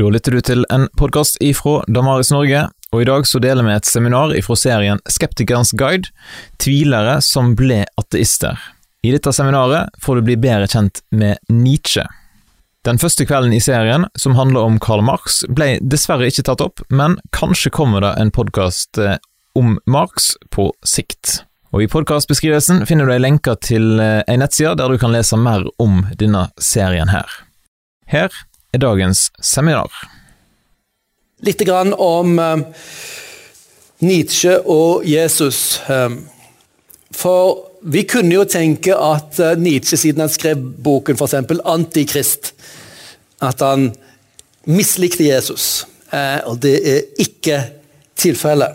Da lytter du til en podkast ifra Damaris Norge, og i dag så deler vi et seminar ifra serien Skeptikerens guide – tvilere som ble ateister. I dette seminaret får du bli bedre kjent med Nietzsche. Den første kvelden i serien, som handler om Karl Marx, ble dessverre ikke tatt opp, men kanskje kommer det en podkast eh, om Marx på sikt. Og I podkastbeskrivelsen finner du ei lenke til ei eh, nettside der du kan lese mer om denne serien her. Her er dagens seminar. Litt grann om um, Nietzsche og Jesus. Um, for vi kunne jo tenke at uh, Nietzsche, siden han skrev boken f.eks. 'Antikrist', at han mislikte Jesus. Og det er ikke tilfellet.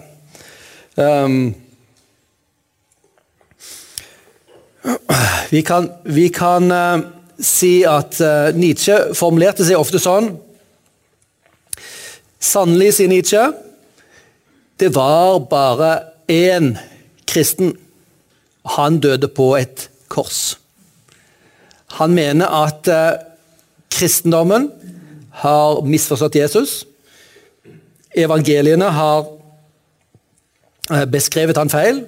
Vi kan, vi kan si at uh, Nietzsche formulerte seg ofte sånn Sannelig, sier Nietzsche, det var bare én kristen. Han døde på et kors. Han mener at uh, kristendommen har misforstått Jesus. Evangeliene har uh, beskrevet han feil.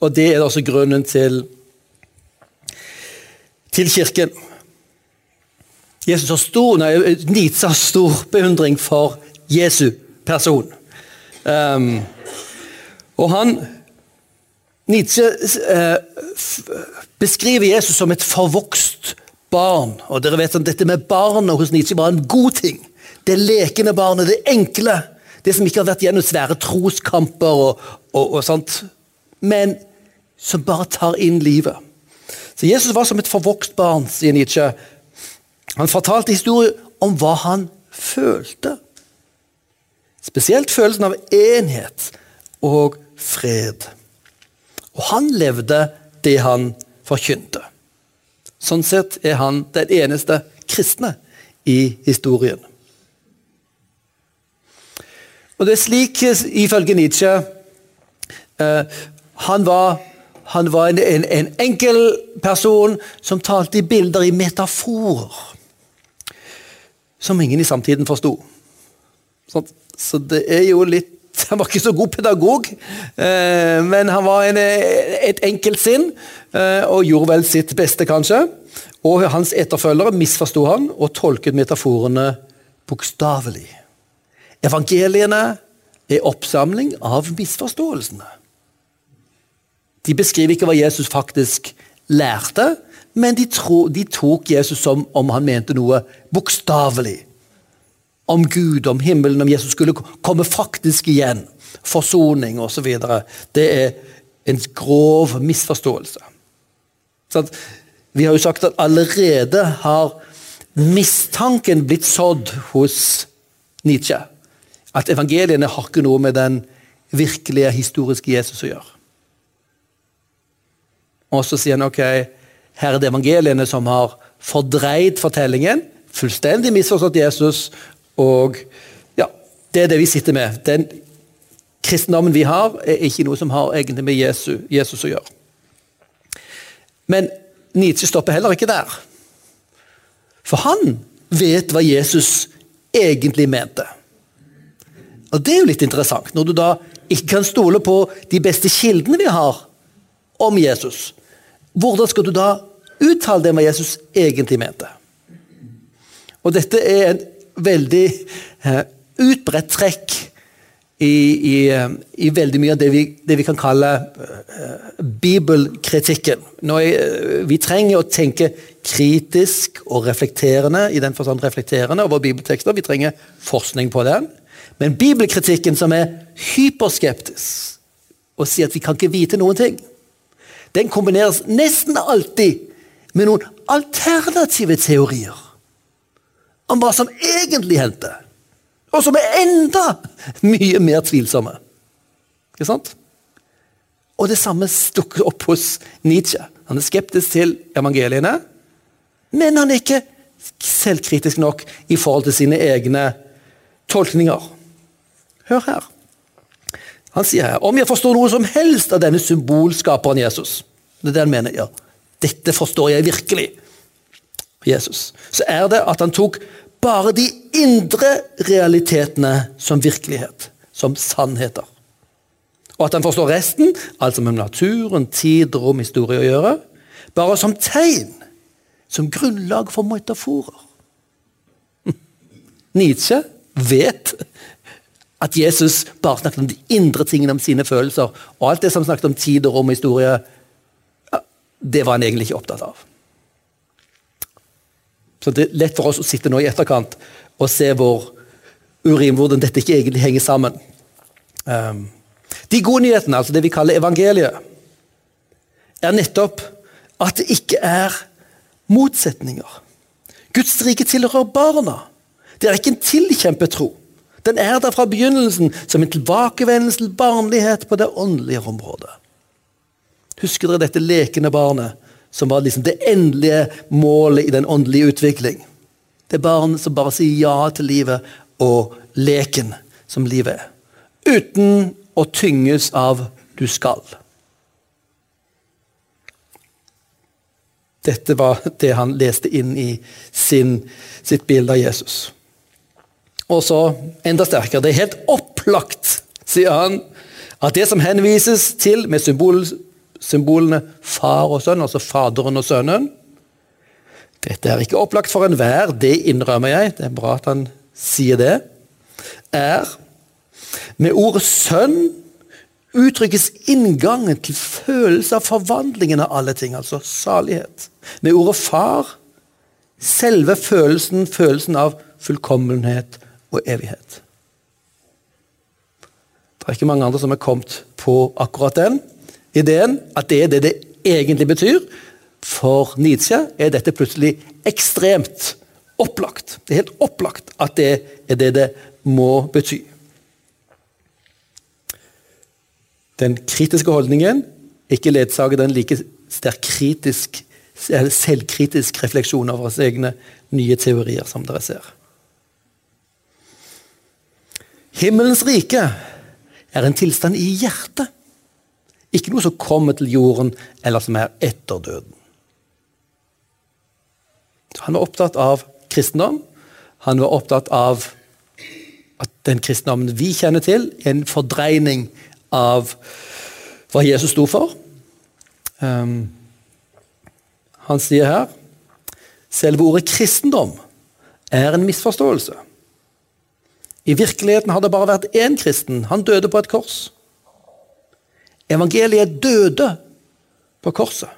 Og det er også grunnen til, til kirken. Jesus har stor, nei, Nietzsche har stor beundring for Jesu person. Um, og han Nietzsche uh, beskriver Jesus som et forvokst barn. Og dere vet at Dette med barnet hos Nietzsche var en god ting. Det lekende barnet, det enkle. Det som ikke har vært gjennom svære troskamper og, og, og sånt. Men som bare tar inn livet. Så Jesus var som et forvokst barn, sier Nietzsche. Han fortalte historier om hva han følte. Spesielt følelsen av enhet og fred. Og han levde det han forkynte. Sånn sett er han den eneste kristne i historien. Og det er slik, ifølge Nietzsche eh, Han var han var en, en, en, enkel person som talte i bilder, i metaforer. Som ingen i samtiden forsto. Så det er jo litt Han var ikke så god pedagog, eh, men han var en, et enkelt sinn eh, og gjorde vel sitt beste, kanskje. Og hans etterfølgere misforsto han og tolket metaforene bokstavelig. Evangeliene er oppsamling av misforståelsene. De beskriver ikke hva Jesus faktisk lærte, men de, tro, de tok Jesus som om han mente noe bokstavelig. Om Gud, om himmelen, om Jesus skulle komme faktisk igjen. Forsoning osv. Det er en grov misforståelse. Så vi har jo sagt at allerede har mistanken blitt sådd hos Nietzsche. At evangeliene har ikke noe med den virkelige historiske Jesus å gjøre. Og så sier han ok, her er det evangeliene som har fordreid fortellingen. Fullstendig misforstått Jesus. Og ja, det er det vi sitter med. Den kristendommen vi har, er ikke noe som har egentlig med Jesus, Jesus å gjøre. Men Nietzsche stopper heller ikke der. For han vet hva Jesus egentlig mente. Og Det er jo litt interessant, når du da ikke kan stole på de beste kildene vi har om Jesus. Hvordan skal du da uttale det med Jesus egentlig mente? Og dette er en veldig uh, utbredt trekk i, i, uh, i, veldig mye av det vi, det vi kan kalle uh, bibelkritikken. Jeg, vi trenger å tenke kritisk og reflekterende i den forstand reflekterende over bibeltekster. Vi trenger forskning på den. Men bibelkritikken som er hyperskeptisk og sier at vi kan ikke vite noen ting, den kombineres nesten alltid med noen alternative teorier om hva som egentlig hendte, og som er enda mye mer tvilsomme. Ikke sant? Og det samme dukker opp hos Nietzsche. Han er skeptisk til evangeliene, men han er ikke selvkritisk nok i forhold til sine egne tolkninger. Hør her. Han sier her om jeg forstår noe som helst av denne symbolskaperen Jesus. Det er det han mener. ja. Dette forstår jeg virkelig. Jesus. Så er det at han tok bare de indre realitetene som virkelighet, som sannheter. Og at han forstår resten, altså med naturen, tid, rom, historie å gjøre, bare som tegn, som grunnlag for metaforer. Nietzsche vet at Jesus bare snakket om de indre tingene om sine følelser. Og alt det som snakket om tid og rom og historie, det var han egentlig ikke opptatt av. Så Det er lett for oss å sitte nå i etterkant og se hvor urim, hvordan dette ikke egentlig henger sammen. Um, de gode nyhetene, altså det vi kaller evangeliet, er nettopp at det ikke er motsetninger. Guds rike tilhører barna. Det er ikke en tilkjempet tro. Den er der fra begynnelsen som en tilbakevendelse til barnlighet på det åndelige området. Husker dere dette lekende barnet som var liksom det endelige målet i den åndelige utvikling? Det barnet som bare sier ja til livet og leken som livet er. Uten å tynges av 'du skal'. Dette var det han leste inn i sin, sitt bilde av Jesus. Og så enda sterkere. Det er helt opplagt, sier han, at det som henvises til med symbol, symbolene far og sønn, altså Faderen og Sønnen Dette er ikke opplagt for enhver, det innrømmer jeg, det er bra at han sier det. Er med ordet sønn uttrykkes inngangen til følelse av forvandlingen av alle ting, altså salighet. Med ordet far selve følelsen, følelsen av fullkommenhet og evighet. Det er ikke mange andre som har kommet på akkurat den ideen, at det er det det egentlig betyr. For Nietzsche er dette plutselig ekstremt opplagt. Det er helt opplagt at det er det det må bety. Den kritiske holdningen ikke ledsager den like sterk kritisk, selvkritisk refleksjon over våre egne nye teorier, som dere ser. Himmelens rike er en tilstand i hjertet. Ikke noe som kommer til jorden, eller som er etter døden. Han var opptatt av kristendom. Han var opptatt av at den kristendommen vi kjenner til, er en fordreining av hva Jesus sto for. Um, han sier her selve ordet kristendom er en misforståelse. I virkeligheten har det bare vært én kristen. Han døde på et kors. Evangeliet døde på korset.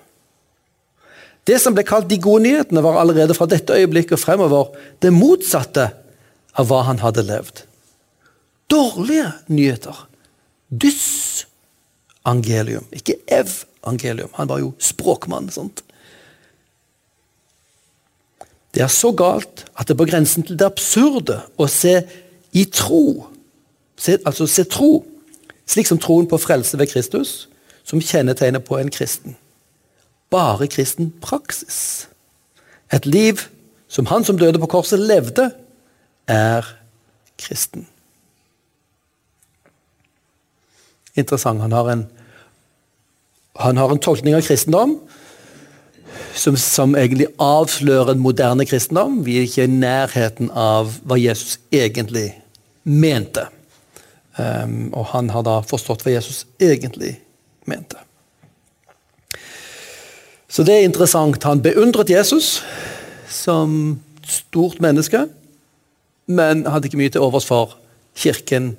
Det som ble kalt de gode nyhetene, var allerede fra dette øyeblikket og fremover det motsatte av hva han hadde levd. Dårlige nyheter. Dys-angelium, ikke ev-angelium. Han var jo språkmann. sant? Det er så galt at det er på grensen til det absurde å se i tro. Altså se tro, slik som troen på frelse ved Kristus, som kjennetegner på en kristen. Bare kristen praksis. Et liv som han som døde på korset, levde, er kristen. Interessant. Han har en, han har en tolkning av kristendom som, som, egentlig avslører en moderne kristendom. Vi er ikke i nærheten av hva Jesus egentlig mente. Um, og han har da forstått hva Jesus egentlig mente. Så det er interessant. Han beundret Jesus som stort menneske, men hadde ikke mye til overs for kirken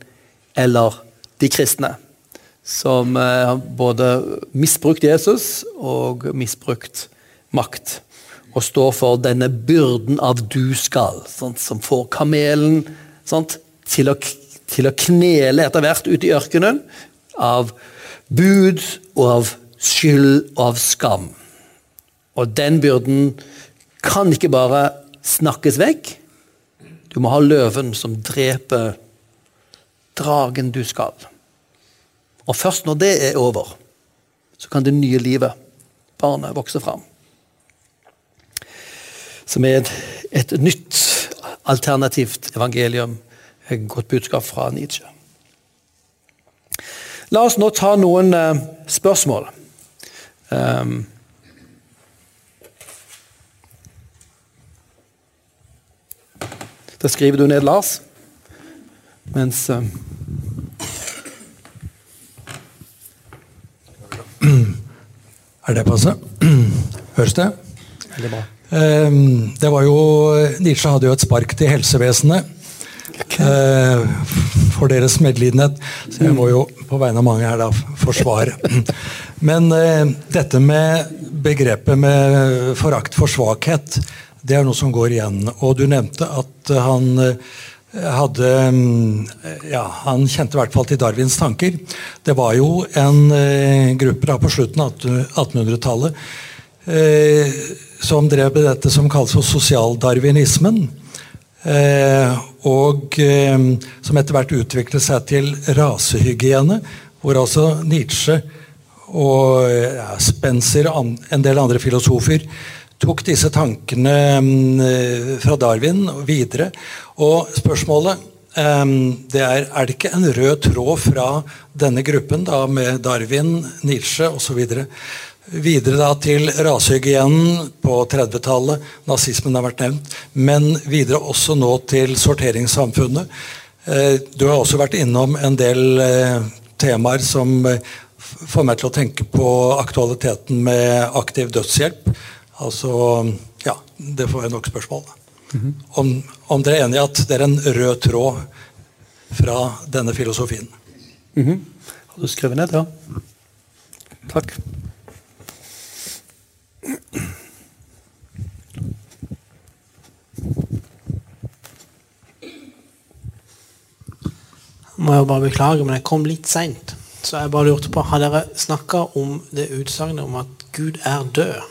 eller de kristne. Som uh, både misbrukt Jesus og misbrukt makt. Og står for denne byrden av du skal, sånt, som får kamelen sånt, til å, til å knele etter hvert ute i ørkenen av bud og av skyld og av skam. Og den byrden kan ikke bare snakkes vekk. Du må ha løven som dreper dragen du skal. Og først når det er over, så kan det nye livet, barnet, vokse fram. Som er et, et nytt alternativt evangelium et godt budskap fra Nietzsche. La oss nå ta noen uh, spørsmål. Um, Da skriver du ned Lars. Mens uh, Er det passe? Høres det? Ehm, Det var jo, Nietzsche hadde jo et spark til helsevesenet eh, for deres medlidenhet. Så jeg må jo på vegne av mange her da forsvare. Men eh, dette med begrepet med forakt for svakhet, det er noe som går igjen. Og du nevnte at han eh, hadde mm, ja, Han kjente i hvert fall til Darwins tanker. Det var jo en eh, gruppe da på slutten av 1800-tallet eh, som drev med dette som kalles for sosialdarwinismen. Eh, og eh, som etter hvert utviklet seg til rasehygiene, hvor altså Nietzsche og Spencer og en del andre filosofer tok disse tankene eh, fra Darwin videre. Og spørsmålet det er er det ikke en rød tråd fra denne gruppen da, med Darwin, Nietzsche osv. Videre da til rasehygienen på 30-tallet. Nazismen har vært nevnt. Men videre også nå til sorteringssamfunnet. Eh, Du har også vært innom en del eh, temaer som eh, får meg til å tenke på aktualiteten med aktiv dødshjelp. Altså Ja, det får jeg nok spørsmål. om, om dere er enig i at det er en rød tråd fra denne filosofien? Har du skrevet ned? Ja. Takk. Må jeg bare beklage, men jeg kom litt seint. Så jeg bare lurte på, Har dere snakka om det utsagnet om at Gud er død?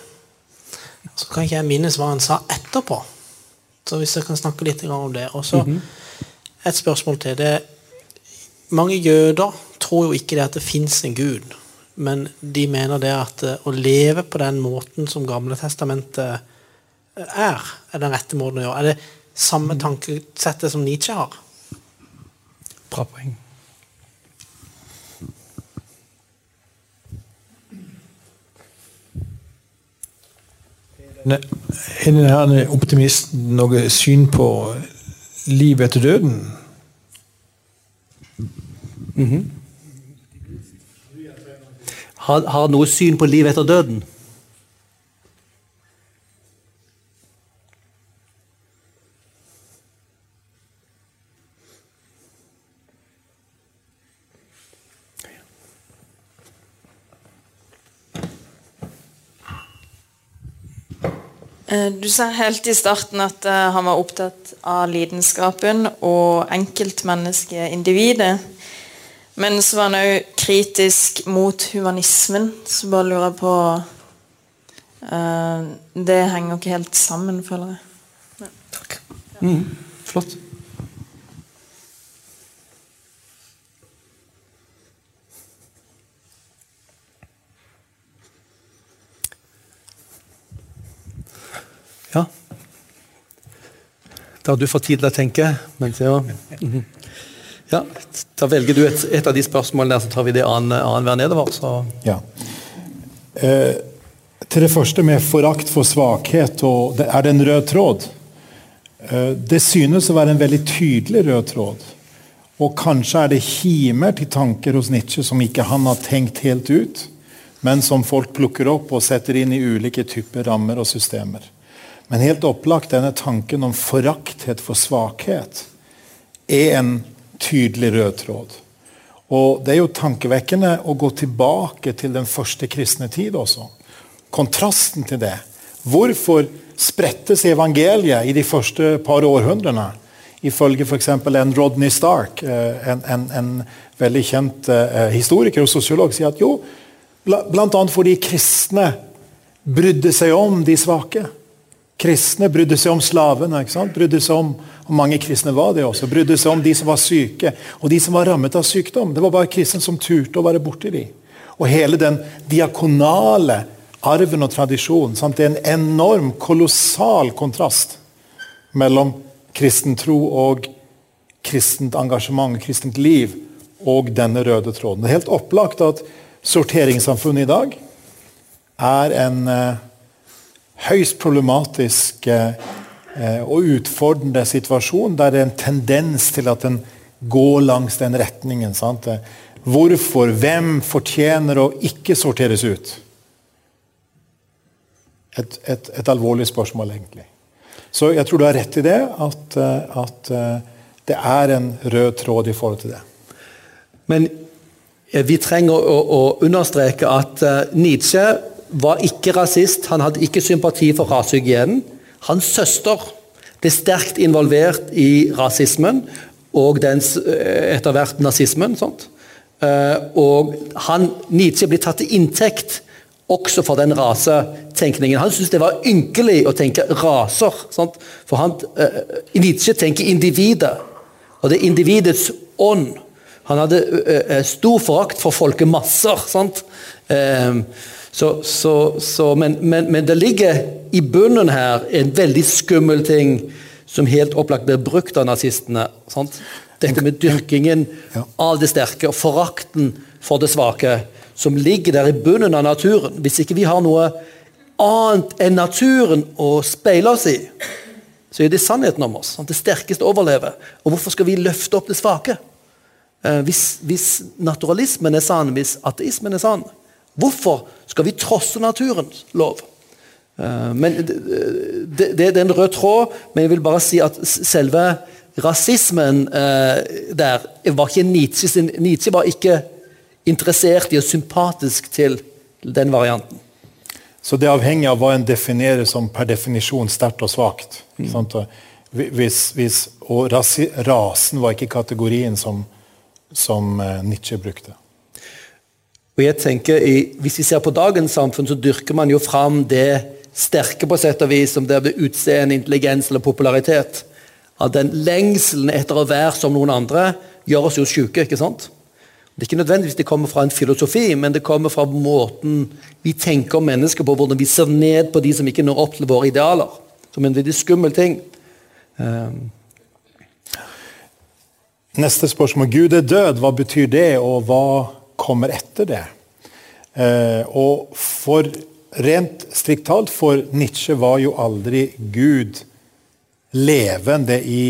Så kan ikke jeg minnes hva han sa etterpå. Så hvis dere kan snakke litt om det. Og så et spørsmål til. det Mange jøder tror jo ikke det at det fins en gud. Men de mener det at eh, å leve på den måten som Gamle testamentet er, er den rette måten å gjøre. Er det samme tankesettet som Nietzsche har? Bra poeng. Er denne optimisten noe syn på livet etter døden? Har, har noe syn på livet etter døden? Du sa helt i starten at eh, han var opptatt av lidenskapen og enkeltmennesket, individet. Men så var han òg kritisk mot humanismen. Så bare lurer på eh, Det henger ikke helt sammen, føler jeg. Takk. Mm, Flott. Da har du fått tid til å tenke. Mhm. ja, da velger du et, et av de spørsmålene så tar vi det annen- annenhver nedover. Ja. Eh, til det første med forakt for svakhet, og er det en rød tråd? Eh, det synes å være en veldig tydelig rød tråd. Og kanskje er det kimer til tanker hos Nietzsche som ikke han har tenkt helt ut, men som folk plukker opp og setter inn i ulike typer rammer og systemer. Men helt opplagt denne tanken om forakthet for svakhet er en tydelig rød tråd. Og Det er jo tankevekkende å gå tilbake til den første kristne tid også. Kontrasten til det. Hvorfor sprettes evangeliet i de første par århundrene? Ifølge f.eks. en Rodney Stark, eh, en, en, en veldig kjent eh, historiker og sosiolog, sier at jo, bl- bl.a. fordi kristne brydde seg om de svake. Kristne brydde seg om slavene. ikke sant? Brydde seg om, og mange kristne var det også, brydde seg om de som var syke, og de som var rammet av sykdom. Det var bare kristne som turte å være borti dem. Og hele den diakonale arven og tradisjonen. Sant? Det er en enorm, kolossal kontrast mellom kristen tro og kristent engasjement, kristent liv, og denne røde tråden. Det er helt opplagt at sorteringssamfunnet i dag er en eh, høyst problematisk eh, eh, og utfordrende situasjon der det er en tendens til at en går langs den retningen. Sant? Hvorfor, hvem fortjener å ikke sorteres ut? Et, et, et, alvorlig spørsmål, egentlig. Så jeg tror du har rett i det, at, eh, at eh, det er en rød tråd i forhold til det. Men vi trenger å, å understreke at Nietzsche var ikke rasist. Han hadde ikke sympati for rasehygienen. Hans søster ble sterkt involvert i rasismen og dens, etter hvert nazismen. Sånt. Og han, Nietzsche blir tatt til inntekt også for den rasetenkningen. Han syntes det var ynkelig å tenke raser. Sånt. For han, uh, Nietzsche tenker individet, og det er individets ånd. Han hadde stor forakt for folkemasser. Sant? Så, så, så, men, men, men, det ligger i bunnen her en veldig skummel ting som helt opplagt blir brukt av nazistene. Sant? Dette med dyrkingen av det sterke og forakten for det svake som ligger der i bunnen av naturen. Hvis ikke vi har noe annet enn naturen å speile oss i, så er det sannheten om oss. Sant? det sterkeste overlever. Og hvorfor skal vi løfte opp det svake? Eh, hvis, hvis, naturalismen er sann, hvis ateismen er sann, hvorfor skal vi trosse naturens lov? Eh, men det, det, er en rød tråd, men jeg vil bare si at selve rasismen eh, der var ikke Nietzsche, Nietzsche var ikke interessert i og sympatisk til den varianten. Så det avhenger av hva en definerer som per definisjon sterkt og svakt. Mm. Hvis, hvis, og rasen var ikke kategorien som, som uh, Nietzsche brukte. Og jeg tenker, Hvis vi ser på dagens samfunn, så dyrker man jo fram det sterke på sett og vis, som det er utseende, intelligens eller popularitet. At den lengselen etter å være som noen andre gjør oss jo syke. ikke sant? Det er ikke nødvendigvis det kommer fra en filosofi, men det kommer fra måten vi tenker om mennesker på, hvordan vi ser ned på de som ikke når opp til våre idealer. Som en veldig skummel ting. Um. Neste spørsmål. Gud er død, hva betyr det, og hva kommer etter det? Uh, og for Rent strikt talt, for Nietzsche var jo aldri Gud levende i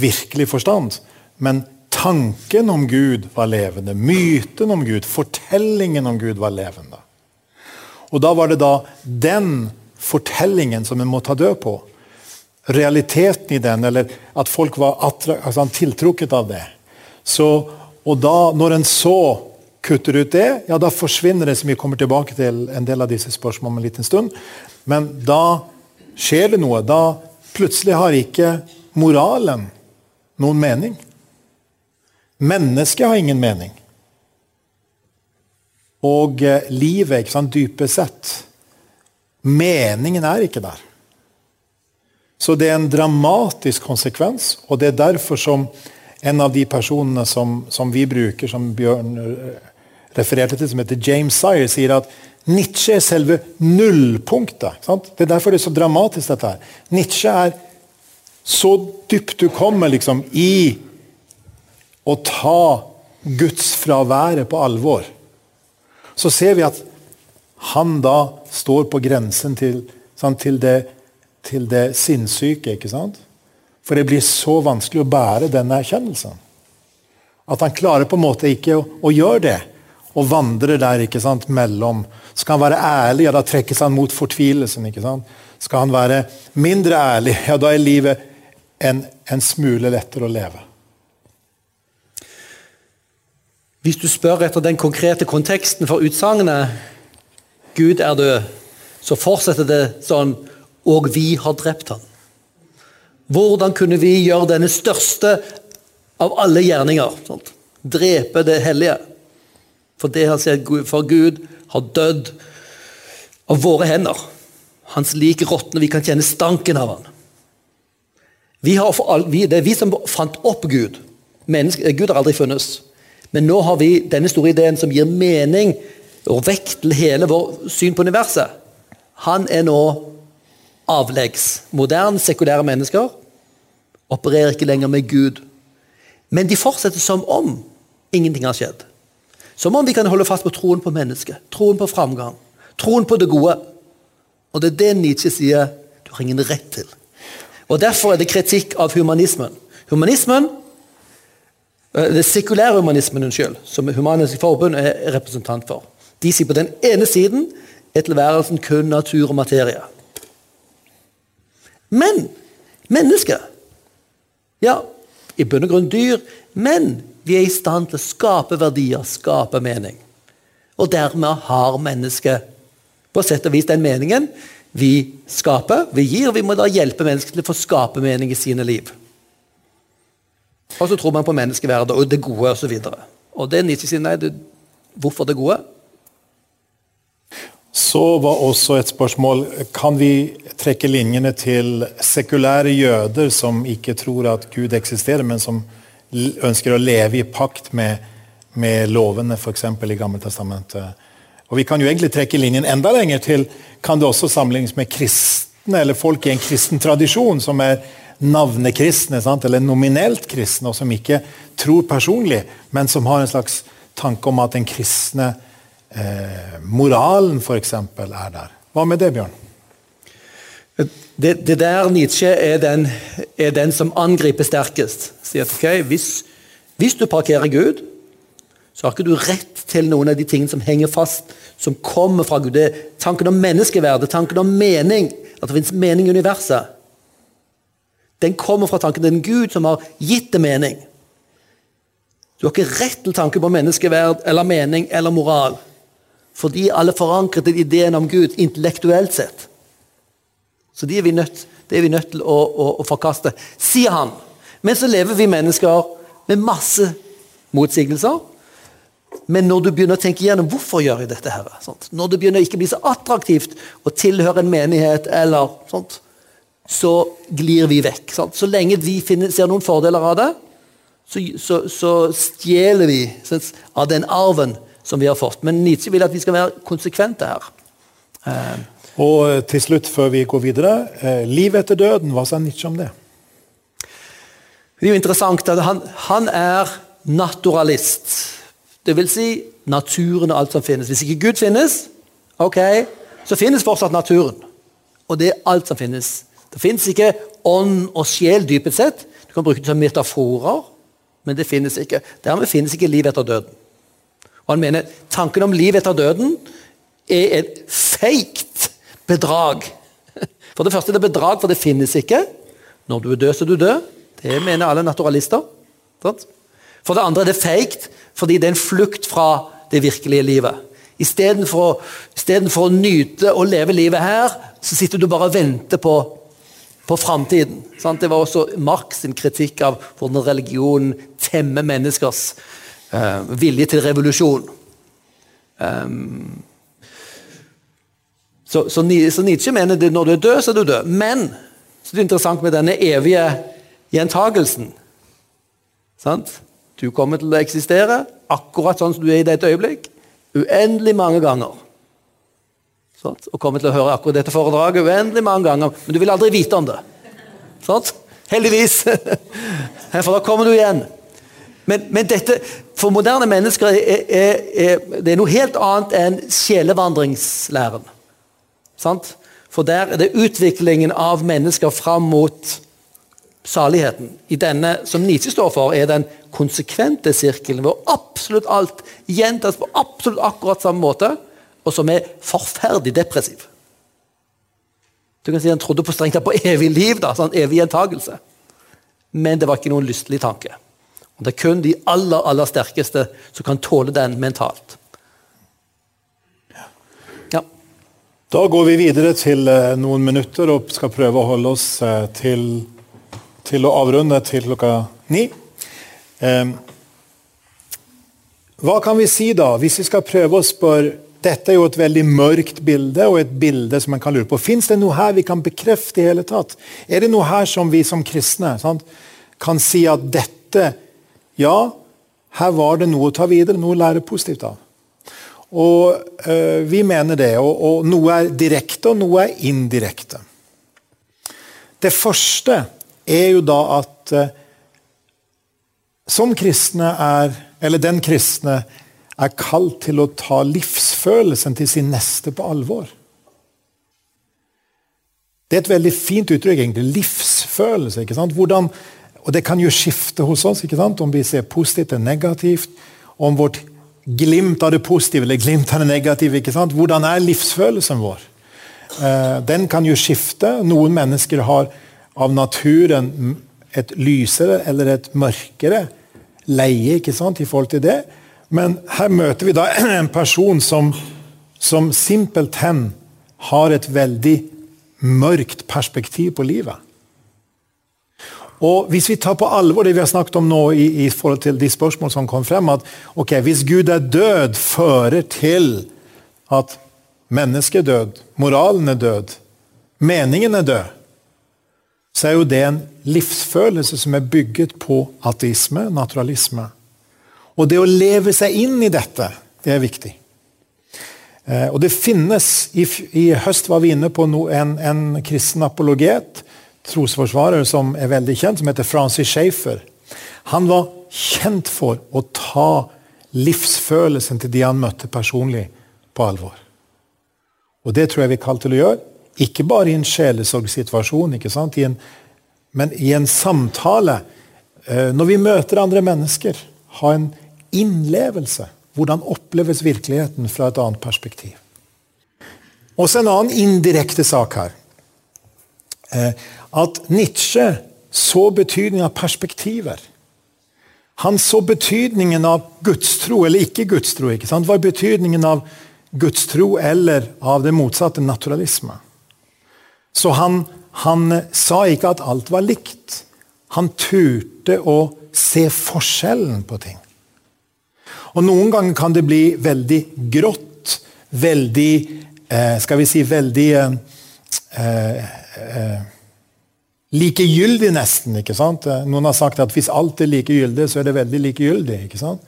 virkelig forstand. Men Tanken om Gud var levende. Myten om Gud, fortellingen om Gud var levende. Og Da var det da den fortellingen som en må ta død på. Realiteten i den, eller at folk var altså, tiltrukket av det. Så, og da, når en så kutter ut det, ja, da forsvinner det, som vi kommer tilbake til en del av disse spørsmålene om en liten stund. Men da skjer det noe. Da plutselig har ikke moralen noen mening. Mennesket har ingen mening. Og eh, livet, ikke sant, dypest sett Meningen er ikke der. Så det er en dramatisk konsekvens, og det er derfor som en av de personene som, som vi bruker, som Bjørn eh, refererte til, som heter James Sire, sier at Nietzsche er selve nullpunktet. Det er derfor det er så dramatisk, dette her. Nietzsche er så dypt du kommer liksom, i å ta gudsfraværet på alvor, så ser vi at han da står på grensen til, sant, til, det, til det sinnssyke. ikke sant? For det blir så vanskelig å bære denne erkjennelsen. At han klarer på en måte ikke å, å gjøre det, og vandrer der ikke sant, mellom. Skal han være ærlig, ja, da trekkes han mot fortvilelsen. ikke sant? Skal han være mindre ærlig, ja, da er livet en, en smule lettere å leve. Hvis du spør etter den konkrete konteksten for utsagnet 'Gud er død', så fortsetter det sånn 'Og vi har drept ham'. Hvordan kunne vi gjøre denne største av alle gjerninger? Sånt? Drepe det hellige. For det han sier, for Gud har dødd av våre hender. Hans like råtner, vi kan kjenne stanken av han. All, vi, det er vi som fant opp Gud. Menneske, Gud har aldri funnes. Men nå har vi denne store ideen som gir mening og vekt til hele vår syn på universet. Han er nå avleggs. Moderne, sekulære mennesker opererer ikke lenger med Gud. Men de fortsetter som om ingenting har skjedd. Som om vi kan holde fast på troen på mennesket, troen på framgang, troen på det gode. Og det er det Nietzsche sier du har ingen rett til. Og Derfor er det kritikk av humanismen. Humanismen, eh, Det sekulære humanismen unnskyld, som Humanisk Forbund er representant for. De sier på den ene siden er tilværelsen kun natur og materie. Men mennesket Ja, i bunn og grunn dyr, men vi er i stand til å skape verdier, skape mening. Og dermed har mennesket på sett og vis den meningen vi skaper, vi gir. Vi må da hjelpe mennesker til å få skape mening i sine liv. Og så tror man på menneskeverdet og det gode osv. Og, så og det Nietzsche sier nei, det, hvorfor det gode? Så var også et spørsmål kan vi trekke linjene til sekulære jøder som ikke tror at Gud eksisterer, men som ønsker å leve i pakt med, med lovene, f.eks. i Gammeltestamentet. Og Vi kan jo egentlig trekke linjen enda lenger til kan det også sammenlignes med kristne, eller folk i en kristen tradisjon, som er navnekristne, sant? eller nominelt kristne, og som ikke tror personlig, men som har en slags tanke om at den kristne eh, moralen f.eks. er der. Hva med det, Bjørn? Det, det der Nietzsche er den, er den, som angriper sterkest. Sier at okay, hvis, hvis, du parkerer Gud, så har ikke du rett til noen av de tingene som henger fast, som kommer fra Gud. Det er tanken om menneskeverd, tanken om mening, at det finnes mening i universet. Den kommer fra tanken til en Gud som har gitt det mening. Du har ikke rett til tanke på menneskeverd eller mening eller moral. Fordi alle forankret ideen om Gud intellektuelt sett. Så de er nødt, det er vi nødt til å, å, å, forkaste, sier han. Men så lever vi mennesker med masse motsigelser. Men når du begynner å tenke igjennom hvorfor gjør jeg dette, her, sånt? når det begynner å ikke bli så attraktivt å tilhøre en menighet, eller sånt, så glir vi vekk. Sånt. Så lenge vi finner, ser noen fordeler av det, så, så, så stjeler vi av den arven som vi har fått. Men Nietzsche vil at vi skal være konsekvente her. Eh. Og eh, til slutt, før vi går videre, eh, liv etter døden, hva sa Nietzsche om det? Det er jo interessant at han, han er naturalist. Det vil si naturen og alt som finnes. Hvis ikke Gud finnes, ok, så finnes fortsatt naturen. Og det er alt som finnes. Det finnes ikke ånd og sjel dypet sett. Du kan bruke det som metaforer, men det finnes ikke. Dermed finnes ikke liv etter døden. Og han mener tanken om liv etter døden er et feigt bedrag. For det første er det bedrag, for det finnes ikke. Når du er død, så er du død. Det mener alle naturalister. For det andre er det feigt fordi det er en flukt fra det virkelige livet. Istedenfor, for å nyte og leve livet her, så sitter du bare og venter på, på framtiden. Det var også Marx sin kritikk av hvordan religionen temmer menneskers uh, vilje til revolusjon. Um, så, så, så, Nietzsche mener at når du er død, så er du død. Men så det er interessant med denne evige gjentagelsen. Sant? Du kommer til å eksistere akkurat sånn som du er i dette øyeblikk. Uendelig mange ganger. Sant? Og kommer til å høre akkurat dette foredraget uendelig mange ganger. Men du vil aldri vite om det. Sant? Heldigvis. For da kommer du igjen. Men, men, dette, for moderne mennesker er, er, er, det er noe helt annet enn sjelevandringslæren. Sant? For der er det utviklingen av mennesker fram mot saligheten. I denne, som Nietzsche står for, er den konsekvente sirkelen hvor absolutt alt gjentas på absolutt akkurat samme måte, og som er forferdelig depressiv. Du kan si Han trodde på strengt tatt på evig liv, da, sånn evig gjentagelse. Men det var ikke noen lystelig tanke. Og Det er kun de aller, aller sterkeste som kan tåle den mentalt. Da går vi videre til eh, noen minutter og skal prøve å holde oss eh, til, til å avrunde til klokka ni. Ehm, hva kan vi si da, hvis vi skal prøve å spørre Dette er jo et veldig mørkt bilde, og et bilde som man kan lure på. Fins det noe her vi kan bekrefte i hele tatt? Er det noe her som vi som kristne sant, kan si at dette ja, her var det noe å ta videre, noe å lære positivt av. Og øh, Vi mener det. Og, og, noe er direkte, og noe er indirekte. Det første er jo da at øh, som kristne er Eller den kristne er kalt til å ta livsfølelsen til sin neste på alvor. Det er et veldig fint uttrykk, egentlig. Livsfølelse ikke sant? Hvordan, og det kan jo skifte hos oss, ikke sant? om vi ser positivt eller negativt. Om vårt glimt av det positive eller glimt av det negative. ikke sant? Hvordan er livsfølelsen vår? Eh, den kan jo skifte. Noen mennesker har av naturen et lysere eller et mørkere leie ikke sant, i forhold til det. Men her møter vi da en person som, som simpelthen har et veldig mørkt perspektiv på livet. Og Hvis vi tar på alvor det vi har snakket om nå i, i forhold til de spørsmål som kom frem, at ok, hvis Gud er død, fører til at mennesket er død, moralen er død, meningen er død, så er jo det en livsfølelse som er bygget på ateisme, naturalisme. Og det å leve seg inn i dette, det er viktig. Eh, og det finnes I, høst var vi inne på en, en kristen apologet, trosforsvarer som er veldig kjent, som heter Francis Schaefer. Han var kjent for å ta livsfølelsen til de han møtte personlig, på alvor. Og det tror jeg vi er kalt til å gjøre. Ikke bare i en sjelesorgsituasjon, ikke sant? I en, men i en samtale. Eh, når vi møter andre mennesker, ha en innlevelse. Hvordan oppleves virkeligheten fra et annet perspektiv? Også en annen indirekte sak her. Eh, at Nietzsche så betydningen av perspektiver. Han så betydningen av gudstro eller ikke gudstro. ikke sant? Hva er betydningen av gudstro eller av det motsatte, naturalisme? Så han, han sa ikke at alt var likt. Han turte å se forskjellen på ting. Og Noen ganger kan det bli veldig grått, veldig eh, Skal vi si veldig eh, eh, Likegyldig, nesten. ikke sant? Eh, noen har sagt at hvis alt er likegyldig, så er det veldig likegyldig. ikke sant?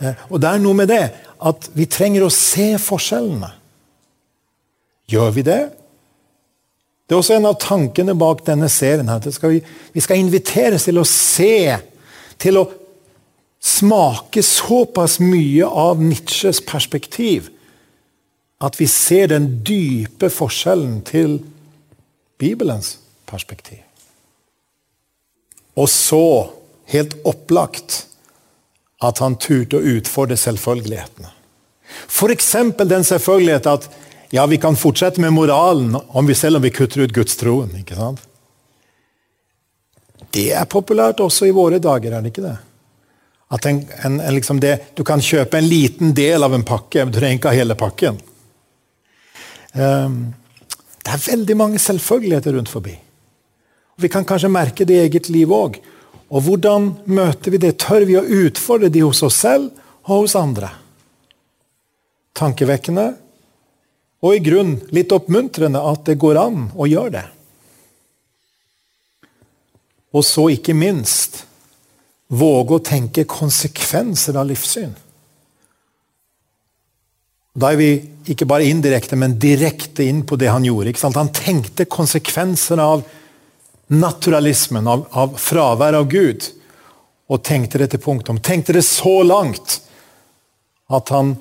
Eh, og det er noe med det at vi trenger å se forskjellene. Gjør vi det? Det er også en av tankene bak denne serien. her. Skal vi, vi, skal inviteres til å se, til å smake såpass mye av Nietzsches perspektiv at vi ser den dype forskjellen til Bibelens perspektiv. Og så, helt opplagt, at han turte å utfordre selvfølgelighetene. F.eks. den selvfølgelighet at ja, vi kan fortsette med moralen om vi, selv om vi kutter ut gudstroen. ikke sant? Det er populært også i våre dager, er det ikke det? At en, en, en liksom det, Du kan kjøpe en liten del av en pakke, men du trenger ikke hele pakken. Um, det er veldig mange selvfølgeligheter rundt forbi. Vi kan kanskje merke det i eget liv òg. Og hvordan møter vi det? Tør vi å utfordre de hos oss selv og hos andre? Tankevekkende, og i grunn litt oppmuntrende at det går an å gjøre det. Og så ikke minst våge å tenke konsekvenser av livssyn. Da er vi ikke bare indirekte, men direkte inn på det han gjorde. Han tenkte konsekvenser av naturalismen, av, av fravær av Gud, og tenkte det til punktum. Tenkte det så langt at han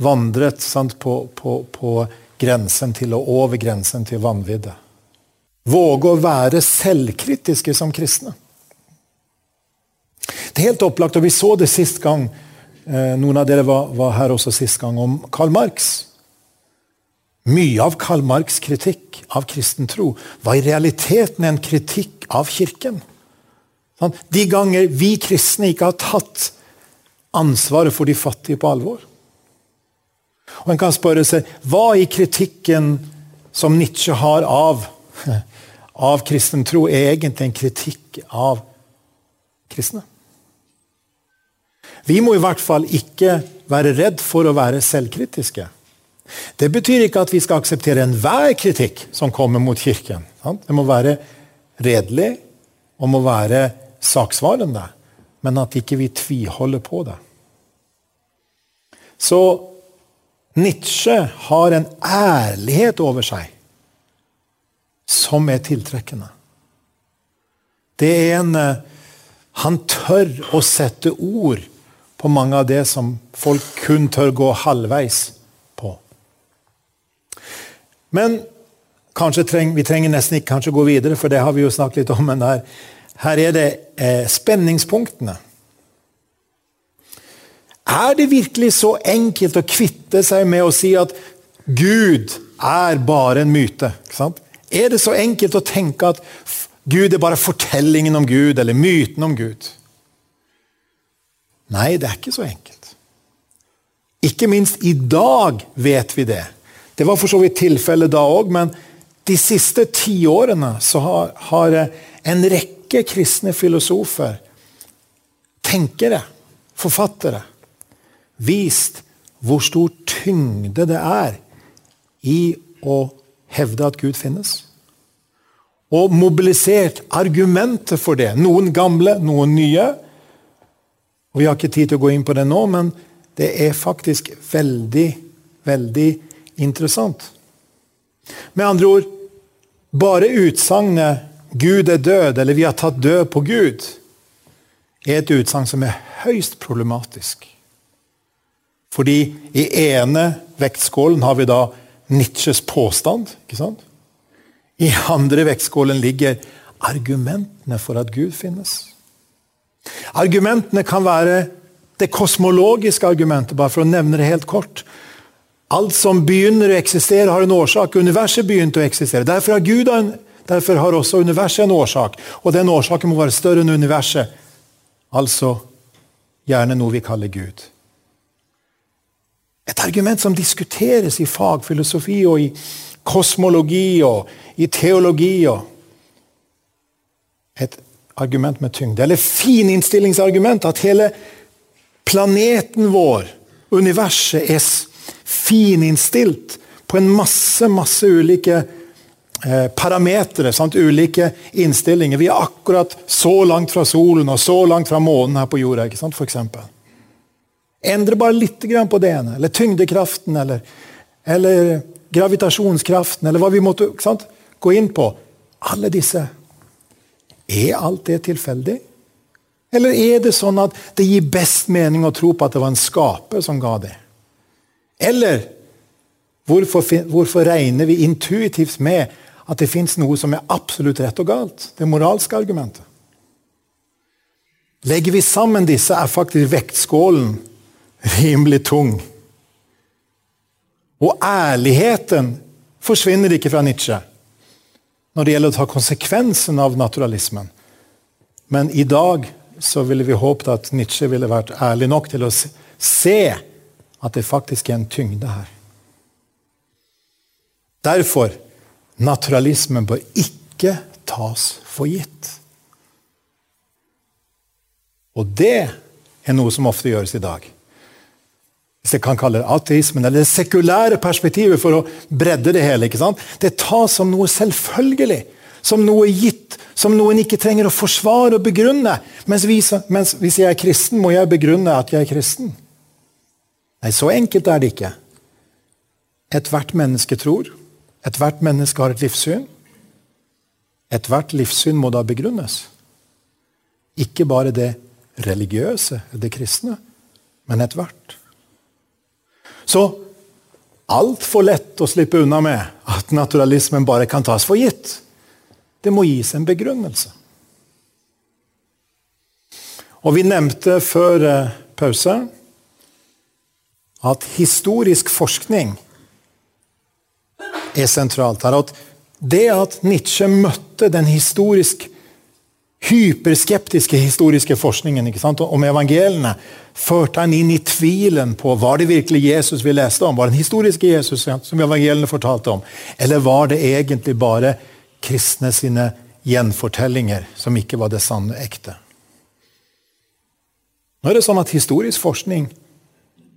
vandret sant, på, på, på grensen til og over grensen til vanvidde. Våge å være selvkritiske som kristne. Det er helt opplagt, og vi så det sist gang, eh, noen av dere var, var her også sist gang, om Karl Marx. Mye av Karl Marks kritikk av kristen tro var i realiteten en kritikk av Kirken. Sånn, de ganger vi kristne ikke har tatt ansvaret for de fattige på alvor. Og En kan spørre seg hva i kritikken som Nietzsche har av, av kristen tro, er egentlig en kritikk av kristne? Vi må i hvert fall ikke være redd for å være selvkritiske. Det betyr ikke at vi skal akseptere enhver kritikk som kommer mot Kirken. Det må være redelig og må være saksvarende, men at ikke vi tviholder på det. Så Nietzsche har en ærlighet over seg som er tiltrekkende. Det er en eh, Han tør å sette ord på mange av det som folk kun tør gå halvveis. Men treng, Vi trenger nesten ikke kanskje gå videre, for det har vi jo snakket litt om. men her, her er det eh, spenningspunktene. Er det virkelig så enkelt å kvitte seg med å si at Gud er bare en myte? Er det så enkelt å tenke at Gud er bare fortellingen om Gud, eller myten om Gud? Nei, det er ikke så enkelt. Ikke minst i dag vet vi det. Det var for så vidt tilfellet da òg, men de siste tiårene så har, har en rekke kristne filosofer, tenkere, forfattere, vist hvor stor tyngde det er i å hevde at Gud finnes. Og mobilisert argumenter for det. Noen gamle, noen nye. Og Vi har ikke tid til å gå inn på det nå, men det er faktisk veldig, veldig interessant. Med andre ord bare utsagnet 'Gud er død', eller 'vi har tatt død på Gud', er et utsagn som er høyst problematisk. Fordi i ene vektskålen har vi da Nietzsches påstand. ikke sant? I andre vektskålen ligger argumentene for at Gud finnes. Argumentene kan være det kosmologiske argumentet, bare for å nevne det helt kort. Alt som begynner å eksistere, har en årsak. Universet begynte å eksistere. Derfor har, Gud en, derfor har også universet en årsak. Og den årsaken må være større enn universet. Altså gjerne noe vi kaller Gud. Et argument som diskuteres i fagfilosofi og i kosmologi og i teologi. og Et argument med tyngde. Eller fininnstillingsargument. At hele planeten vår, universet, er fininnstilt på en masse, masse ulike eh, parametere. Ulike innstillinger. Vi er akkurat så langt fra solen og så langt fra månen her på jorda. ikke sant, eksempel. Endre bare litt på det ene. Eller tyngdekraften, eller, eller gravitasjonskraften, eller hva vi måtte sant, gå inn på. Alle disse. Er alt det tilfeldig? Eller er det sånn at det gir best mening å tro på at det var en skaper som ga det? Eller hvorfor, hvorfor regner vi intuitivt med at det fins noe som er absolutt rett og galt? Det moralske argumentet. Legger vi sammen disse, er faktisk vektskålen rimelig tung. Og ærligheten forsvinner ikke fra Nietzsche når det gjelder å ta konsekvensen av naturalismen. Men i dag så ville vi håpet at Nietzsche ville vært ærlig nok til å se at det faktisk er en tyngde her. Derfor naturalismen bør ikke tas for gitt. Og det er noe som ofte gjøres i dag. Hvis jeg kan kalle det ateismen, eller det sekulære perspektivet for å bredde det hele. ikke sant? Det tas som noe selvfølgelig, som noe gitt, som noe en ikke trenger å forsvare og begrunne. Mens, vi, mens hvis jeg er kristen, må jeg begrunne at jeg er kristen. Nei, så enkelt er det ikke. Ethvert menneske tror. Ethvert menneske har et livssyn. Ethvert livssyn må da begrunnes. Ikke bare det religiøse, det kristne, men ethvert. Så altfor lett å slippe unna med at naturalismen bare kan tas for gitt. Det må gis en begrunnelse. Og Vi nevnte før pausen pause at historisk forskning er sentralt her. At det at Nietzsche møtte den historisk hyperskeptiske historiske forskningen om evangeliene, førte han inn i tvilen på var det virkelig Jesus vi leste om. Var det den historiske Jesus som evangeliene fortalte om? Eller var det egentlig bare kristne sine gjenfortellinger som ikke var det sanne, ekte? Nå er det sånn at Historisk forskning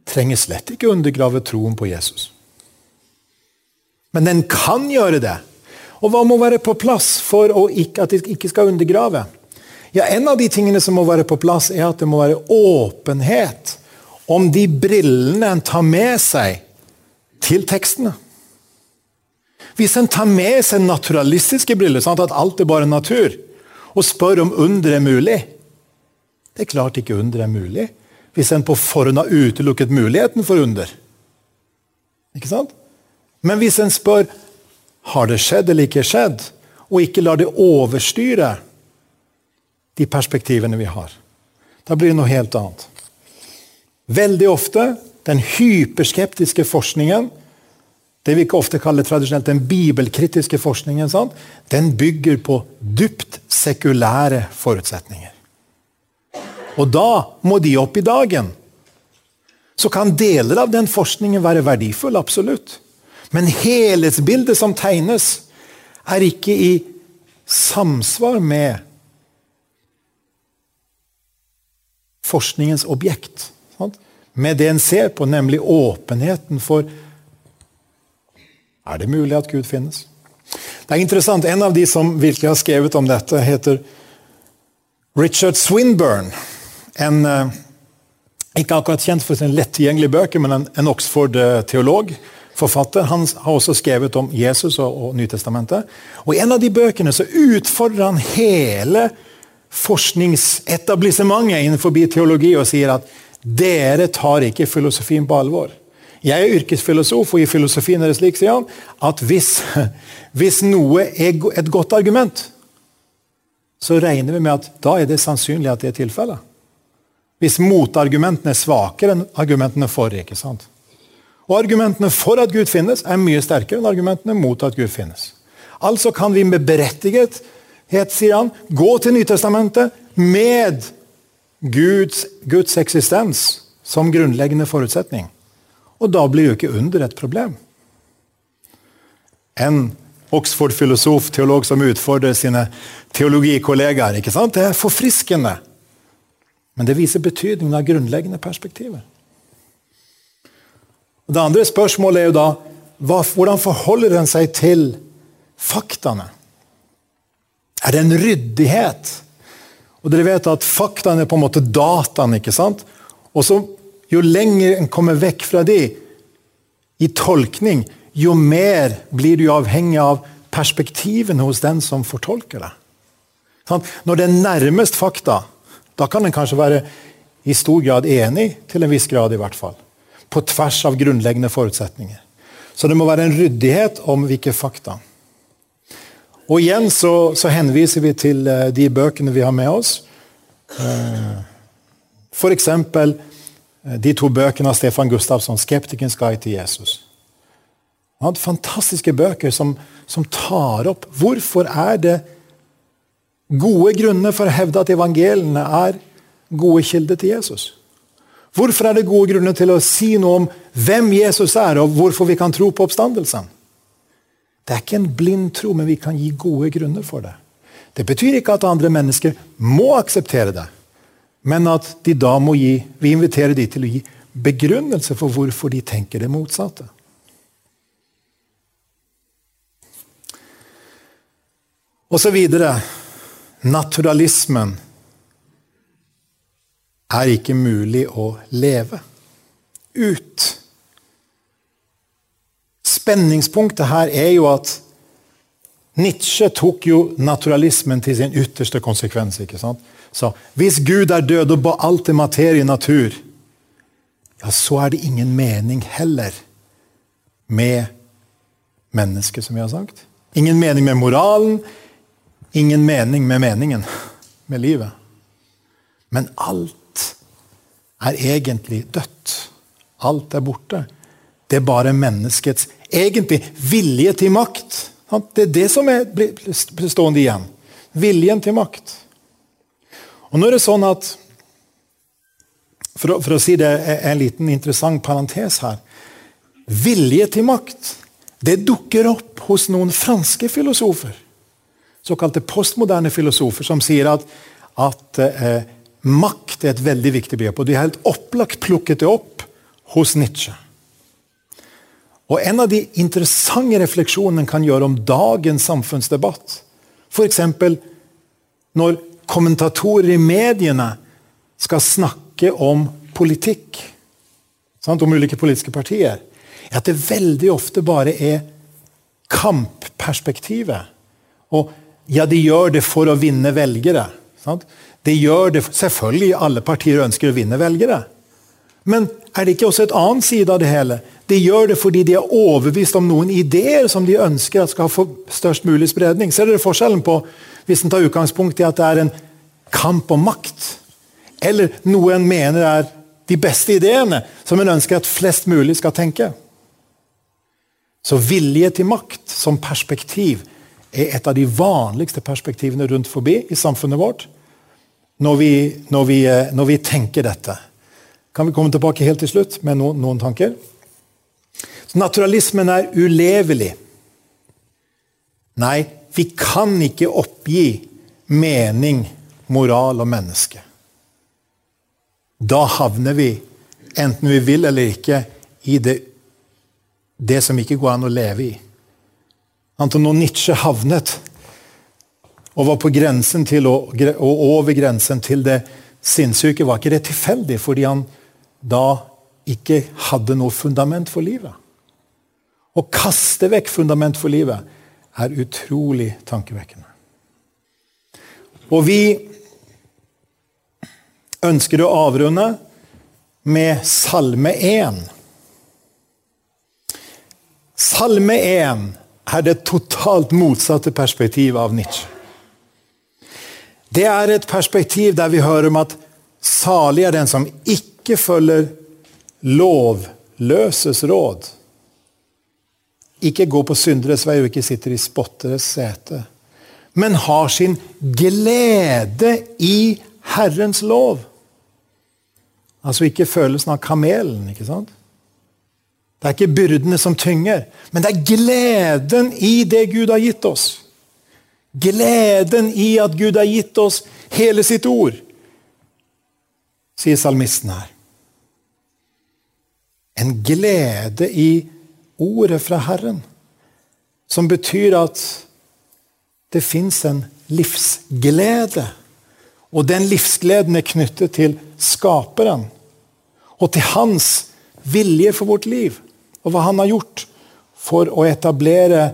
trenger slett ikke undergrave troen på Jesus. Men den kan gjøre det. Og hva må være på plass for ikke, at det ikke skal undergrave? Ja, En av de tingene som må være på plass, er at det må være åpenhet om de brillene en tar med seg til tekstene. Hvis en tar med seg naturalistiske briller, sånn at alt er bare natur, og spør om under er mulig Det er klart ikke under er mulig hvis en på forhånd har utelukket muligheten for under. Ikke sant? Men hvis en spør har det skjedd eller ikke skjedd, og ikke lar det overstyre de perspektivene vi har. Da blir det noe helt annet. Veldig ofte den hyperskeptiske forskningen, det vi ikke ofte kaller tradisjonelt den bibelkritiske forskningen, sant? den bygger på dypt sekulære forutsetninger. Og da må de opp i dagen. Så kan deler av den forskningen være verdifull, absolutt. Men helhetsbildet som tegnes, er ikke i samsvar med forskningens objekt. Sant? Med det en ser på, nemlig åpenheten for Er det mulig at Gud finnes? Det er interessant, En av de som virkelig har skrevet om dette, heter Richard Swinburne. En, eh, ikke akkurat kjent for sine lettilgjengelige bøker, men en, en Oxford-teolog. Forfatter. Han har også skrevet om Jesus og, og Nytestamentet. Og I en av de bøkene så utfordrer han hele forskningsetablissementet innenfor teologi og sier at dere tar ikke filosofien på alvor. Jeg er yrkesfilosof, og i filosofien er det slik, sier han, at hvis, hvis noe er et godt argument, så regner vi med at da er det sannsynlig at det er tilfellet. Hvis motargumentene er svakere enn argumentene for. ikke sant? Og Argumentene for at Gud finnes, er mye sterkere enn argumentene mot at Gud finnes. Altså kan vi med berettiget sier han, gå til Nytestamentet med Guds, Guds eksistens som grunnleggende forutsetning. Og da blir jo ikke under et problem. En Oxford-filosof, teolog som utfordrer sine teologikollegaer. ikke sant? Det er forfriskende. Men det viser betydningen av grunnleggende perspektiver. Og det andre spørsmålet er jo da hvordan forholder den seg til faktaene? er det en ryddighet. Og dere vet at faktaene er på en måte dataene. ikke sant? Og så, Jo lenger en kommer vekk fra de i tolkning, jo mer blir du avhengig av perspektivene hos den som fortolker det. Når det er nærmest fakta, da kan en kanskje være i stor grad enig, til en viss grad i hvert fall. På tvers av grunnleggende forutsetninger. Så det må være en ryddighet om hvilke fakta. Og igjen så, så henviser vi til uh, de bøkene vi har med oss. Uh, F.eks. Uh, de to bøkene av Stefan Gustavsson, 'Skeptikens guide til Jesus'. Han hadde fantastiske bøker som, som tar opp hvorfor er det gode grunner for å hevde at evangeliene er gode kilder til Jesus. Hvorfor er det gode grunner til å si noe om hvem Jesus er, og hvorfor vi kan tro på oppstandelsen? Det er ikke en blind tro, men vi kan gi gode grunner for det. Det betyr ikke at andre mennesker må akseptere det, men at de da må gi, vi inviterer de til å gi begrunnelse for hvorfor de tenker det motsatte. Og så videre. Naturalismen er ikke mulig å leve ut. Spenningspunktet her er jo at Nietzsche tok jo naturalismen til sin ytterste konsekvens. ikke sant? Så Hvis Gud er død og alt er materie i natur, ja, så er det ingen mening heller med mennesket, som vi har sagt. Ingen mening med moralen, ingen mening med meningen, med livet. Men alt er egentlig dødt. Alt er borte. Det er bare menneskets egentlig vilje til makt. Det er det som er bestående igjen. Viljen til makt. Og nå er det sånn at For å, for å si det en liten interessant parentes her. Vilje til makt det dukker opp hos noen franske filosofer. Såkalte postmoderne filosofer som sier at, at eh, makt er et veldig viktig begrep. Og de har helt opplagt plukket det opp hos Nietzsche. Og En av de interessante refleksjonene en kan gjøre om dagens samfunnsdebatt, f.eks. når kommentatorer i mediene skal snakke om politikk, sant, om ulike politiske partier, er at det veldig ofte bare er kampperspektivet. Og ja, de gjør det for å vinne velgere. Sant? De gjør det, Selvfølgelig alle partier ønsker å vinne velgere. Men er det ikke også et annen side av det hele? De gjør det fordi de er overbevist om noen ideer som de ønsker at skal få størst mulig spredning. Ser dere forskjellen på hvis en tar utgangspunkt i at det er en kamp om makt, eller noe en mener er de beste ideene, som en ønsker at flest mulig skal tenke? Så vilje til makt som perspektiv er et av de vanligste perspektivene rundt forbi i samfunnet vårt når vi, når vi, eh, når vi tenker dette. Kan vi komme tilbake helt til slutt med noen, noen tanker? Så naturalismen er ulevelig. Nei, vi kan ikke oppgi mening, moral og menneske. Da havner vi, enten vi vil eller ikke, i det, det som ikke går an å leve i. Når Nietzsche havnet og var på grensen til og over grensen til det sinnssyke, var ikke det tilfeldig fordi han da ikke hadde noe fundament for livet. Å kaste vekk fundament for livet er utrolig tankevekkende. Og vi ønsker å avrunde med Salme 1. Salme 1 er det totalt motsatte perspektivet av Nietzsche. Det er et perspektiv der vi hører om at salig er den som ikke følger lovløses råd. Ikke går på synderes vei og ikke sitter i spotteres sete. Men har sin glede i Herrens lov. Altså ikke følelsen av kamelen. ikke sant? Det er ikke byrdene som tynger, men det er gleden i det Gud har gitt oss. Gleden i at Gud har gitt oss hele sitt ord, sier salmisten her. En glede i ordet fra Herren, som betyr at det fins en livsglede. Og den livsgleden er knyttet til Skaperen og til hans vilje for vårt liv og hva han har gjort for å etablere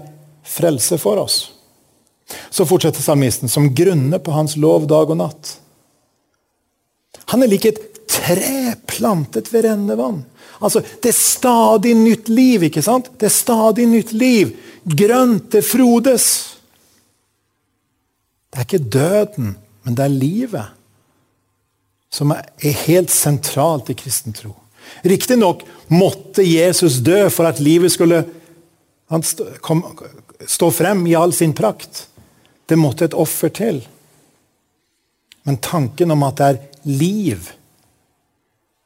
frelse for oss. Så fortsetter salmisten, som grunner på hans lov dag og natt. Han er lik et tre plantet ved rennende vann. Altså, Det er stadig nytt liv, ikke sant? Det er stadig nytt liv. Grønt, det frodes. Det er ikke døden, men det er livet som er helt sentralt i kristen tro. Riktignok måtte Jesus dø for at livet skulle stå frem i all sin prakt. Det måtte et offer til. Men tanken om at det er liv,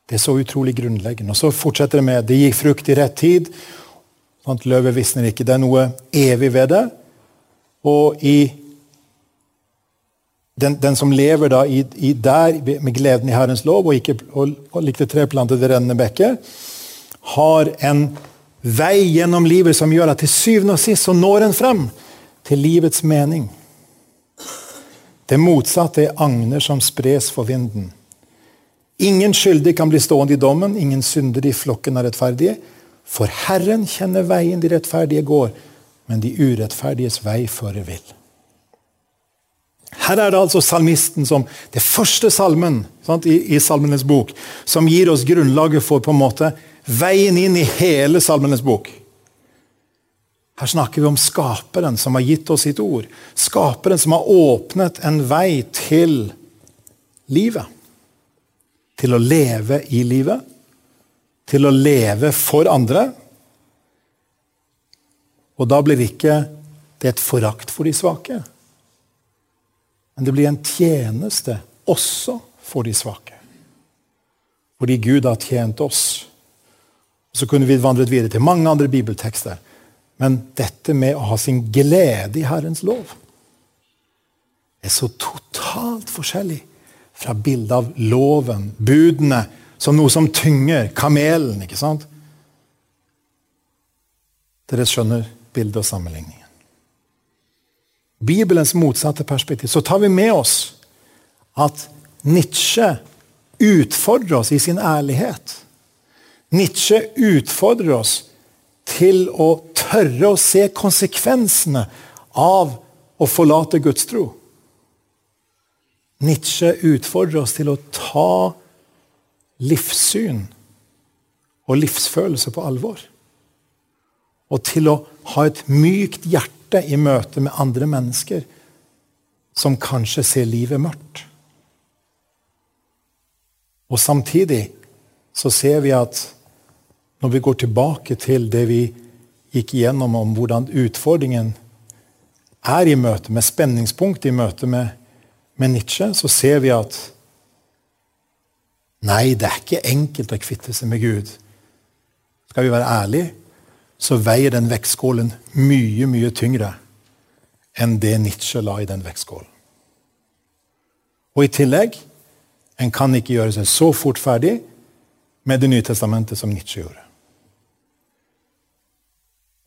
det er så utrolig grunnleggende. Og Så fortsetter det med det gir frukt i rett tid. Sånn løvet visner ikke. Det er noe evig ved det. Og i den, den, som lever da i, i der med gleden i Herrens lov og ikke og, og likte treplantet ved rennende bekker, har en vei gjennom livet som gjør at til syvende og sist så når en frem til livets mening. Det motsatte er agner som spres for vinden. Ingen skyldig kan bli stående i dommen, ingen synder i flokken av rettferdige. For Herren kjenner veien de rettferdige går, men de urettferdiges vei fører vill. Her er det altså salmisten som det første salmen sant, i, i, Salmenes bok, som gir oss grunnlaget for på en måte veien inn i hele Salmenes bok. Her snakker vi om Skaperen som har gitt oss sitt ord. Skaperen som har åpnet en vei til livet. Til å leve i livet. Til å leve for andre. Og da blir ikke det et forakt for de svake. Men det blir en tjeneste også for de svake. Fordi Gud har tjent oss. Så kunne vi vandret videre til mange andre bibeltekster. Men dette med å ha sin glede i Herrens lov er så totalt forskjellig fra bildet av loven, budene, som noe som tynger kamelen. ikke sant? Dere skjønner bildet og sammenligningen. Bibelens motsatte perspektiv, så tar vi med oss at Nietzsche utfordrer oss i sin ærlighet. Nietzsche utfordrer oss til å tørre å se konsekvensene av å forlate Guds tro. Nietzsche utfordrer oss til å ta livssyn og livsfølelse på alvor. og til å ha et mykt hjerte i møte med andre mennesker som kanskje ser livet mørkt. Og samtidig så ser vi at når vi går tilbake til det vi gikk igjennom om hvordan utfordringen er i møte med spenningspunkt i møte med, med Nietzsche, så ser vi at nei, det er ikke enkelt å kvitte seg med Gud. Skal vi være ærlige, så veier den vektskålen mye, mye tyngre enn det Nietzsche la i den vektskålen. Og i tillegg en kan ikke gjøre seg så fort ferdig med Det nye testamentet som Nietzsche gjorde.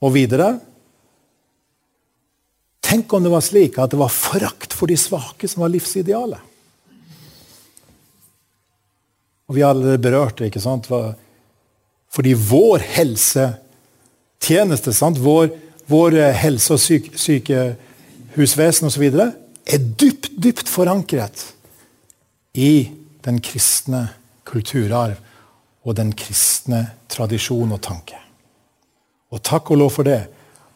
Og videre Tenk om det var slik at det var forakt for de svake som var livsidealet. Og vi har allerede berørt det. ikke sant? Fordi vår helsetjeneste, sant? Vår, vår helse- og syke, sykehusvesen osv. er dypt, dypt forankret i den kristne kulturarv og den kristne tradisjon og tanke. Og takk og lov for det,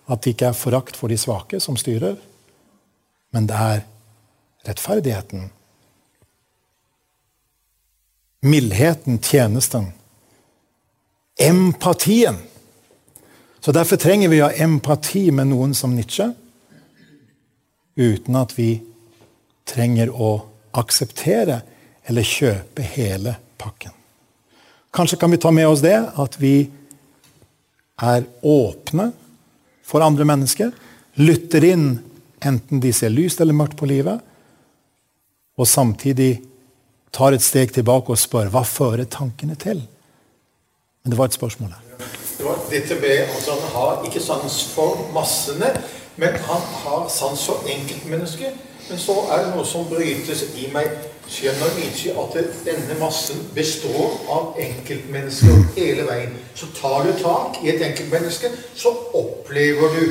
at det ikke er forakt for de svake som styrer, men det er rettferdigheten, mildheten, tjenesten, empatien. Så Derfor trenger vi å ha empati med noen som Nietzsche, uten at vi trenger å akseptere eller kjøpe hele pakken. Kanskje kan vi ta med oss det, at vi er åpne for andre mennesker. Lytter inn enten de ser lyst eller mørkt på livet. Og samtidig tar et steg tilbake og spør hva fører tankene til? Men det var et spørsmål her. Det var dette med, altså Han har ikke sans for massene, men han har sans for enkeltmennesket. Men så er det noe som brytes i meg. Skjønner Nietzsche at denne massen består av enkeltmennesker hele veien. Så tar du tak i et enkeltmenneske, så opplever du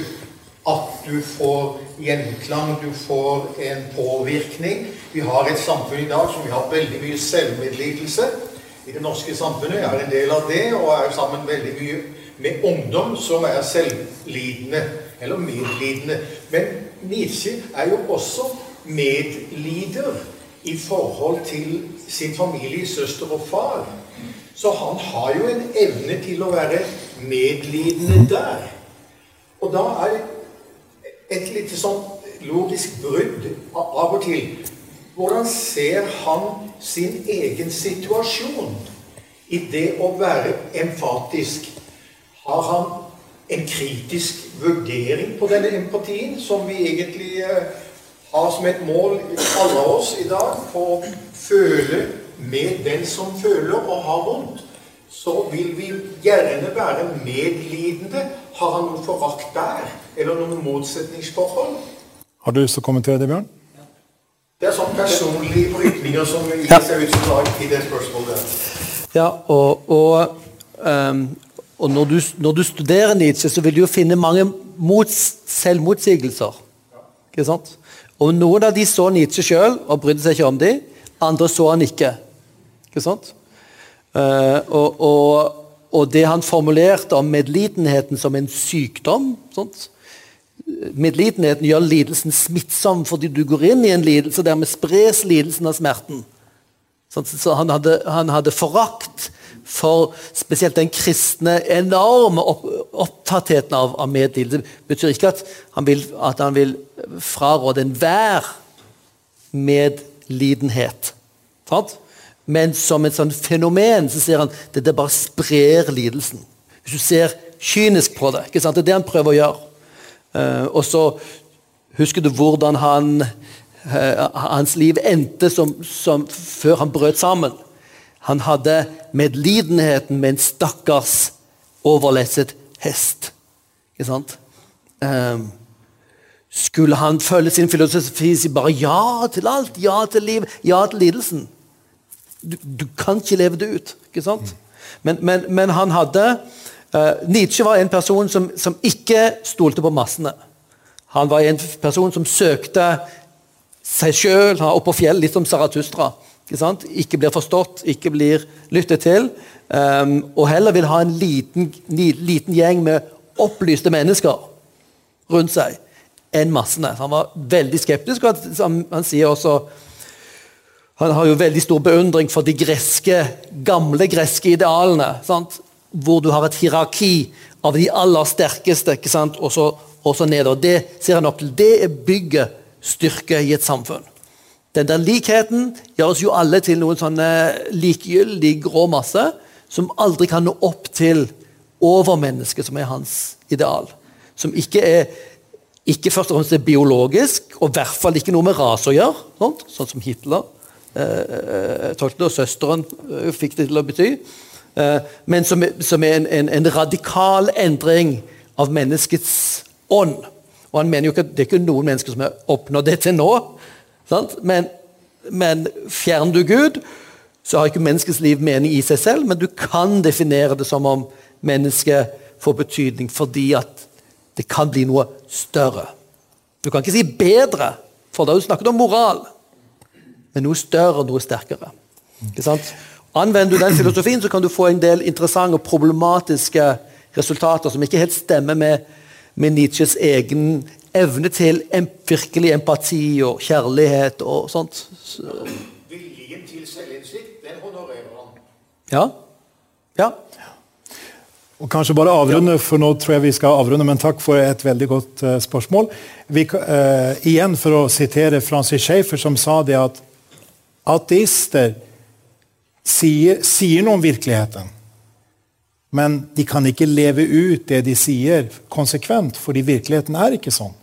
at du får gjenklang, du får en påvirkning. Vi har et samfunn i dag som vi har veldig mye selvmedlidelse i det norske samfunnet. Jeg er en del av det, og er sammen veldig mye med ungdom som er selvlidende, eller medlidende. Men Nietzsche er jo også medlider i forhold til sin familie, søster og far. Så han har jo en evne til å være medlidende der. Og da er et lite sånn logisk brudd av og til. Hvordan ser han sin egen situasjon i det å være emfatisk? Har han en kritisk vurdering på denne empatien, som vi egentlig eh, har som et mål, alle oss i dag, for å føle med den som føler og har vondt, så vil vi gjerne være medlidende. Har han noe forakt der? Eller noen motsetningsforhold? Har du lyst til å kommentere det, Bjørn? Det er sånn personlige brytninger som gir seg ut som lag i det spørsmålet. Ja, og, og, um, og når, du, når, du, studerer Nietzsche, så vil du jo finne mange mots, selvmotsigelser. Ikke sant? Og Noen av de så Nietzsche sjøl og brydde seg ikke om de, Andre så han ikke. Ikke sant? Uh, og, og, og, det han formulerte om medlidenheten som en sykdom sånt? Medlidenheten gjør lidelsen smittsom fordi du går inn i en lidelse, og dermed spres lidelsen av smerten. Sånn? Så han hadde, han hadde forakt for spesielt den kristne enorme opp, opptattheten av, av medlidelse. Det betyr ikke at han vil, at han vil fraråde enhver medlidenhet. Sant? Men som et sånt fenomen så ser han at det bare sprer lidelsen. Hvis du ser kynisk på det. Det er det han prøver å gjøre. Uh, og så husker du hvordan han, uh, hans liv endte som, som, før han brøt sammen. Han hadde medlidenheten med en stakkars overlesset hest. Ikke sant? Um, skulle han følge sin filosofi og si bare ja til alt? Ja til liv, ja til lidelsen? Du, du kan ikke leve det ut. ikke sant? Men, men, men han hadde Nietzsche var en person som, som ikke stolte på massene. Han var en person som søkte seg sjøl, opp på fjell, litt som Saratustra. Ikke, ikke blir forstått, ikke blir lyttet til. Um, og heller vil ha en liten, liten gjeng med opplyste mennesker rundt seg enn massene. Han var veldig skeptisk. og han, han sier også han har jo veldig stor beundring for de greske, gamle greske idealene. Sant? Hvor du har et hierarki av de aller sterkeste, ikke sant? og så, og. Det ser han opp til. Det er bygget styrke i et samfunn. Den der likheten gjør oss jo alle til noen sånne likegyldig grå masse som aldri kan nå opp til overmennesket, som er hans ideal. Som ikke er ikke først og fremst er biologisk, og i hvert fall ikke noe med rase å gjøre, sånt, sånn som Hitler eh, tolkte, og søsteren eh, fikk det til å bety. Eh, men som, er en, en, en, radikal endring av menneskets ånd. Og han mener jo ikke at Det er ikke noen mennesker som har oppnådd det til nå. Men, men fjerner du Gud, så har ikke menneskets liv mening i seg selv, men du kan definere det som om mennesket får betydning fordi at det kan bli noe større. Du kan ikke si bedre, for da har du snakket om moral. Men noe større, noe sterkere. Ikke sant? Anvender du den filosofien, så kan du få en del interessante og problematiske resultater som ikke helt stemmer med, med Nietzsches egen evne til em virkelig empati og kjærlighet og sånt. Så. Viljen til selvinnsikt, den honorerer han. Ja. ja. Og kanskje bare avrunde, for nå tror jeg vi skal avrunde, men takk for et veldig godt uh, spørsmål. Vi, uh, igjen for å sitere Francis Schaeffer, som sa det at ateister sier, sier noe om virkeligheten. Men de kan ikke leve ut det de sier, konsekvent, fordi virkeligheten er ikke sånn.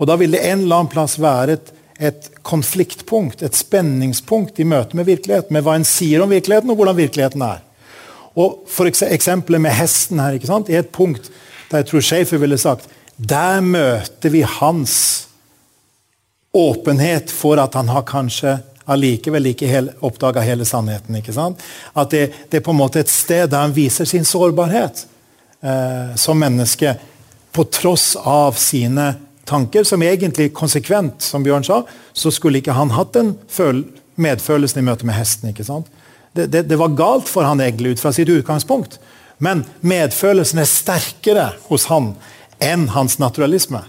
Og Da vil det en eller annen plass være et, et konfliktpunkt, et spenningspunkt i møte med virkeligheten, med hva en sier om virkeligheten, og hvordan virkeligheten er. Og for Eksempelet med hesten her, ikke sant? er et punkt der jeg tror Schaefer ville sagt der møter vi hans åpenhet for at han har kanskje allikevel ikke hel, oppdaga hele sannheten. ikke sant? At det, det, er på en måte et sted der han viser sin sårbarhet eh, som menneske, på tross av sine tanker, som egentlig konsekvent, som Bjørn sa, så skulle ikke han hatt den medfølelsen i møte med hesten. ikke sant? det, det, det, var galt for han egentlig ut fra sitt utgangspunkt. Men medfølelsen er sterkere hos han enn hans naturalisme.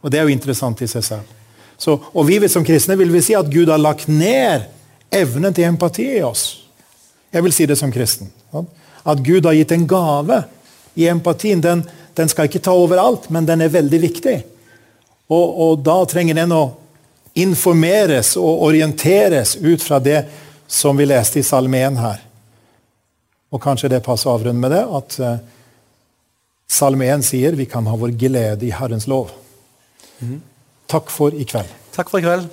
Og Det er jo interessant i seg selv. Så, og Vi som kristne vil vi si at Gud har lagt ned evnen til empati i oss. Jeg vil si det som kristen. At Gud har gitt en gave i empatien. Den, den skal ikke ta overalt, men den er veldig viktig. Og, og Da trenger den å informeres og orienteres ut fra det som vi leste i Salme 1 her. Og kanskje det passer å avrunde med det, at uh, Salme 1 sier vi kan ha vår glede i Herrens lov. Mm. Takk for i kveld. Takk for i kveld.